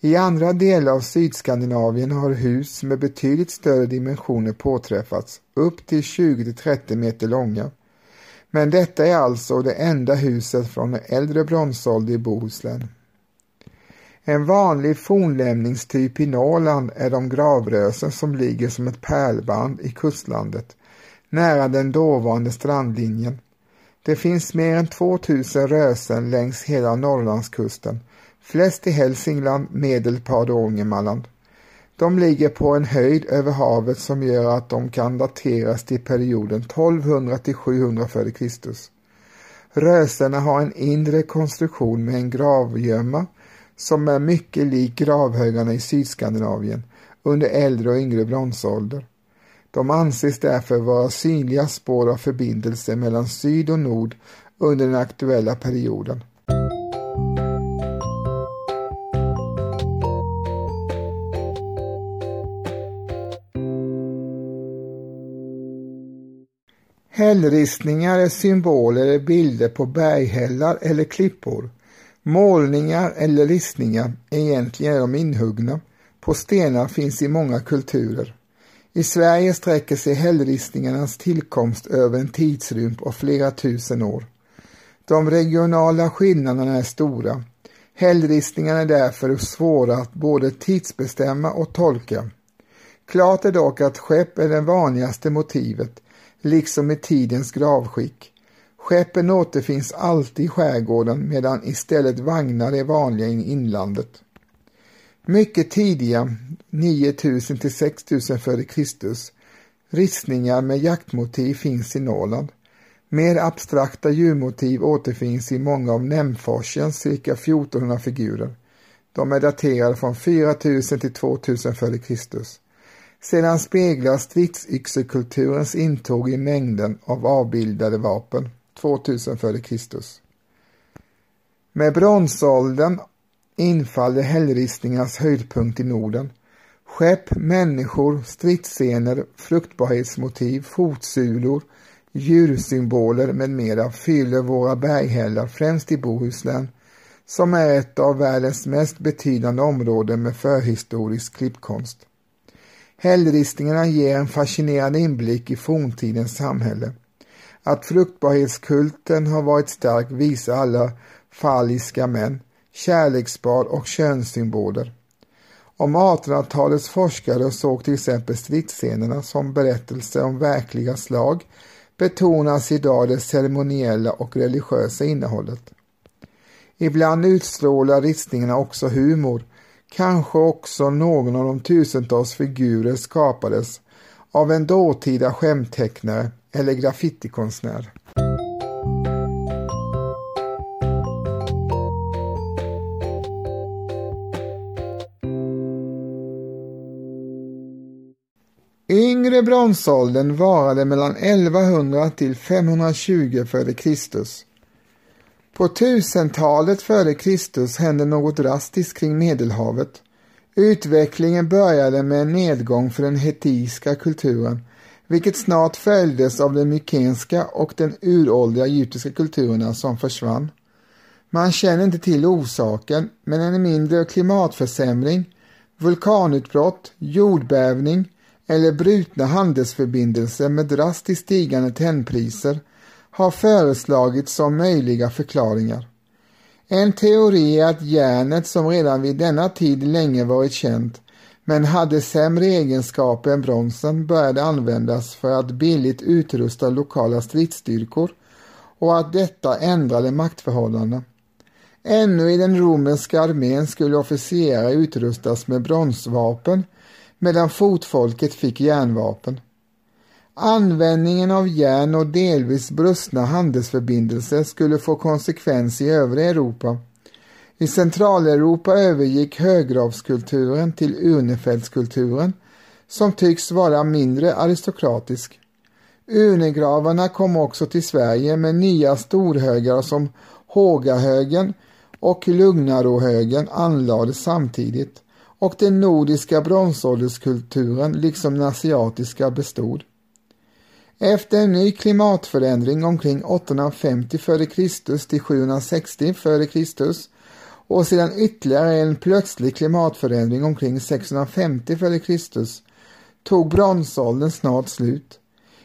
I andra delar av Sydskandinavien har hus med betydligt större dimensioner påträffats, upp till 20-30 meter långa. Men detta är alltså det enda huset från den äldre bronsålder i Bohuslän. En vanlig fornlämningstyp i Norrland är de gravrösen som ligger som ett pärlband i kustlandet, nära den dåvarande strandlinjen. Det finns mer än 2000 rösen längs hela Norrlandskusten, flest i Hälsingland, Medelpad och Ångermanland. De ligger på en höjd över havet som gör att de kan dateras till perioden 1200 till 700 f.Kr. Rösena har en inre konstruktion med en gravgömma som är mycket lik gravhögarna i Sydskandinavien under äldre och yngre bronsålder. De anses därför vara synliga spår av förbindelse mellan syd och nord under den aktuella perioden. Hällristningar är symboler eller bilder på berghällar eller klippor. Målningar eller ristningar, egentligen är de inhuggna, på stenar finns i många kulturer. I Sverige sträcker sig hällristningarnas tillkomst över en tidsrymd av flera tusen år. De regionala skillnaderna är stora. Hällristningarna är därför svåra att både tidsbestämma och tolka. Klart är dock att skepp är det vanligaste motivet, liksom i tidens gravskick. Skeppen återfinns alltid i skärgården medan istället vagnar är vanliga i inlandet. Mycket tidiga, 9000 till 6000 f.Kr. ristningar med jaktmotiv finns i Norrland. Mer abstrakta djurmotiv återfinns i många av Nämforsens cirka 1400 figurer. De är daterade från 4000 till 2000 f.Kr. Sedan speglar stridsyxekulturens intåg i mängden av avbildade vapen, 2000 f.Kr. Med bronsåldern infaller hällristningarnas höjdpunkt i Norden. Skepp, människor, stridsscener, fruktbarhetsmotiv, fotsulor, djursymboler med mera fyller våra berghällar främst i Bohuslän som är ett av världens mest betydande områden med förhistorisk klippkonst. Hällristningarna ger en fascinerande inblick i forntidens samhälle. Att fruktbarhetskulten har varit stark visar alla falliska män, kärleksbad och könssymboler. Om 1800-talets forskare såg till exempel stridsscenerna som berättelser om verkliga slag betonas idag det ceremoniella och religiösa innehållet. Ibland utstrålar ristningarna också humor Kanske också någon av de tusentals figurer skapades av en dåtida skämttecknare eller graffitikonstnär. Yngre bronsåldern varade mellan 1100 till 520 f.Kr. På 1000-talet f.Kr. hände något drastiskt kring Medelhavet. Utvecklingen började med en nedgång för den hetiska kulturen, vilket snart följdes av den mykenska och den uråldriga egyptiska kulturerna som försvann. Man känner inte till orsaken, men en mindre klimatförsämring, vulkanutbrott, jordbävning eller brutna handelsförbindelser med drastiskt stigande tennpriser har föreslagits som möjliga förklaringar. En teori är att järnet som redan vid denna tid länge varit känt men hade sämre egenskaper än bronsen började användas för att billigt utrusta lokala stridsstyrkor och att detta ändrade maktförhållandena. Ännu i den romerska armén skulle officerare utrustas med bronsvapen medan fotfolket fick järnvapen. Användningen av järn och delvis brustna handelsförbindelser skulle få konsekvenser i övriga Europa. I Centraleuropa övergick högravskulturen till urnefeldskulturen som tycks vara mindre aristokratisk. Urnegravarna kom också till Sverige med nya storhögar som Hågahögen och Lugnarohögen anlades samtidigt och den nordiska bronsålderskulturen liksom den asiatiska bestod. Efter en ny klimatförändring omkring 850 f.Kr. till 760 f.Kr och sedan ytterligare en plötslig klimatförändring omkring 650 f.Kr. tog bronsåldern snart slut.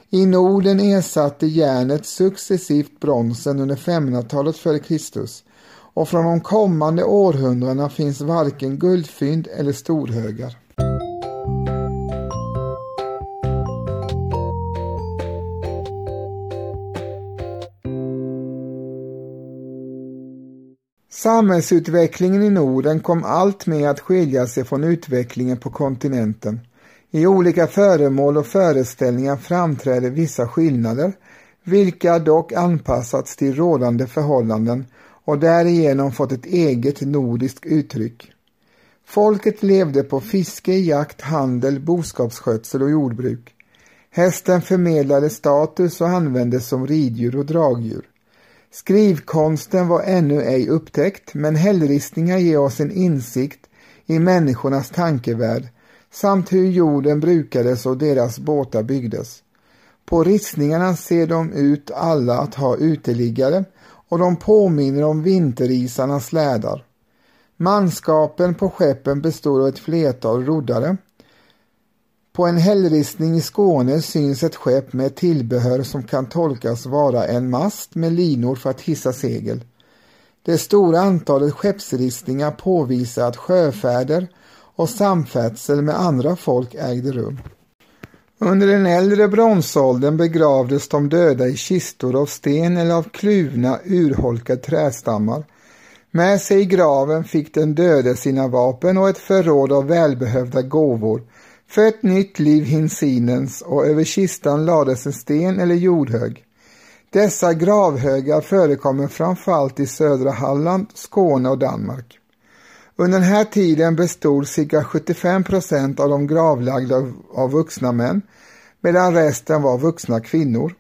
I Norden ersatte järnet successivt bronsen under 500-talet f.Kr. och från de kommande århundradena finns varken guldfynd eller storhögar. Samhällsutvecklingen i Norden kom allt mer att skilja sig från utvecklingen på kontinenten. I olika föremål och föreställningar framträder vissa skillnader, vilka dock anpassats till rådande förhållanden och därigenom fått ett eget nordiskt uttryck. Folket levde på fiske, jakt, handel, boskapsskötsel och jordbruk. Hästen förmedlade status och användes som riddjur och dragdjur. Skrivkonsten var ännu ej upptäckt, men hällristningar ger oss en insikt i människornas tankevärld samt hur jorden brukades och deras båtar byggdes. På ristningarna ser de ut alla att ha uteliggare och de påminner om vinterisarnas slädar. Manskapen på skeppen består av ett flertal roddare på en hällristning i Skåne syns ett skepp med tillbehör som kan tolkas vara en mast med linor för att hissa segel. Det stora antalet skeppsristningar påvisar att sjöfärder och samfärdsel med andra folk ägde rum. Under den äldre bronsåldern begravdes de döda i kistor av sten eller av kluvna, urholkade trästammar. Med sig i graven fick den döde sina vapen och ett förråd av välbehövda gåvor för ett nytt liv hinsinens och över kistan lades en sten eller jordhög. Dessa gravhögar förekommer framförallt i södra Halland, Skåne och Danmark. Under den här tiden bestod cirka 75 procent av de gravlagda av vuxna män medan resten var vuxna kvinnor.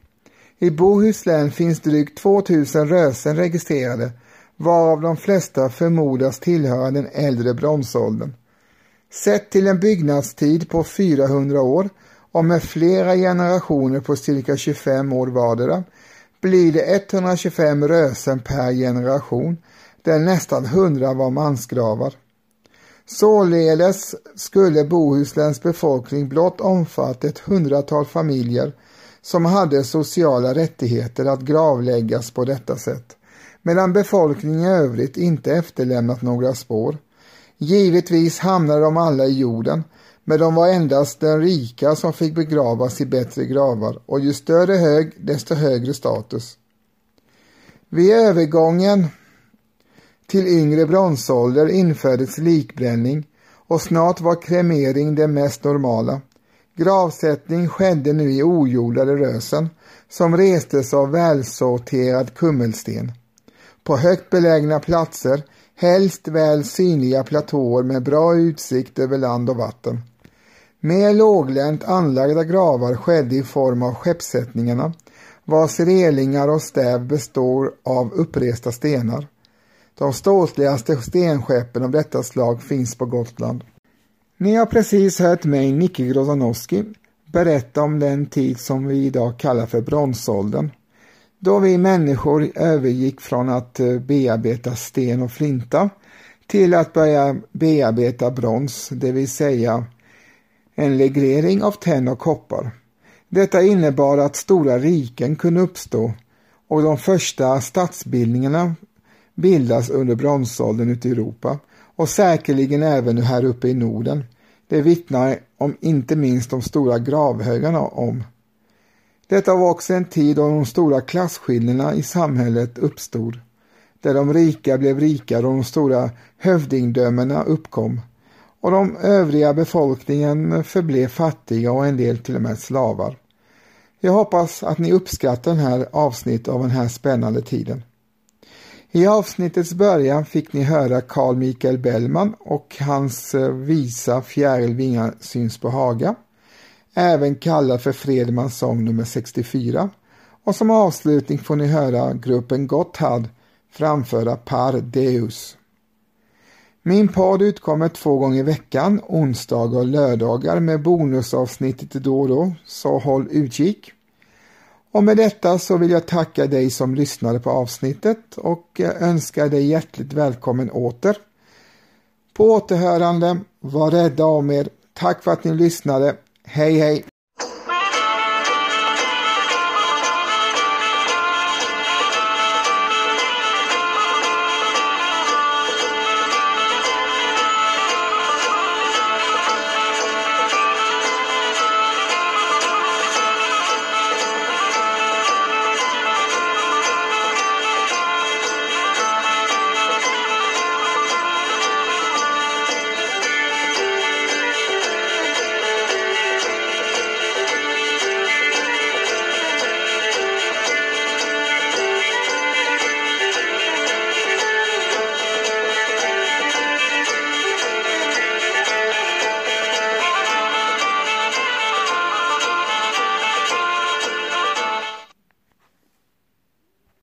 I Bohuslän finns drygt 2000 rösen registrerade varav de flesta förmodas tillhöra den äldre bronsåldern. Sett till en byggnadstid på 400 år och med flera generationer på cirka 25 år vardera blir det 125 rösen per generation där nästan 100 var mansgravar. Således skulle Bohusläns befolkning blott omfatta ett hundratal familjer som hade sociala rättigheter att gravläggas på detta sätt, medan befolkningen i övrigt inte efterlämnat några spår. Givetvis hamnade de alla i jorden, men de var endast den rika som fick begravas i bättre gravar och ju större hög desto högre status. Vid övergången till yngre bronsålder infördes likbränning och snart var kremering det mest normala. Gravsättning skedde nu i ojordade rösen som restes av välsorterad kummelsten. På högt belägna platser helst väl synliga platåer med bra utsikt över land och vatten. Mer låglänt anlagda gravar skedde i form av skeppssättningarna vars relingar och stäv består av uppresta stenar. De ståtligaste stenskeppen av detta slag finns på Gotland. Ni har precis hört mig, Nicke Grozanowski, berätta om den tid som vi idag kallar för bronsåldern då vi människor övergick från att eh, bearbeta sten och flinta till att börja bearbeta brons, det vill säga en legrering av tenn och koppar. Detta innebar att stora riken kunde uppstå och de första stadsbildningarna bildas under bronsåldern ute i Europa och säkerligen även här uppe i Norden. Det vittnar om inte minst de stora gravhögarna om. Detta var också en tid då de stora klasskillnaderna i samhället uppstod, där de rika blev rikare och de stora hövdingdömena uppkom och de övriga befolkningen förblev fattiga och en del till och med slavar. Jag hoppas att ni uppskattar den här avsnittet av den här spännande tiden. I avsnittets början fick ni höra Carl Michael Bellman och hans eh, visa Fjärilvingar syns på Haga, även kallad för Fredmans sång nummer 64. Och som avslutning får ni höra gruppen Gotthard framföra Par Deus. Min podd utkommer två gånger i veckan, onsdagar och lördagar med bonusavsnittet då och då, så håll utkik. Och med detta så vill jag tacka dig som lyssnade på avsnittet och önska dig hjärtligt välkommen åter. På återhörande, var rädda om er. Tack för att ni lyssnade. Hey, hey.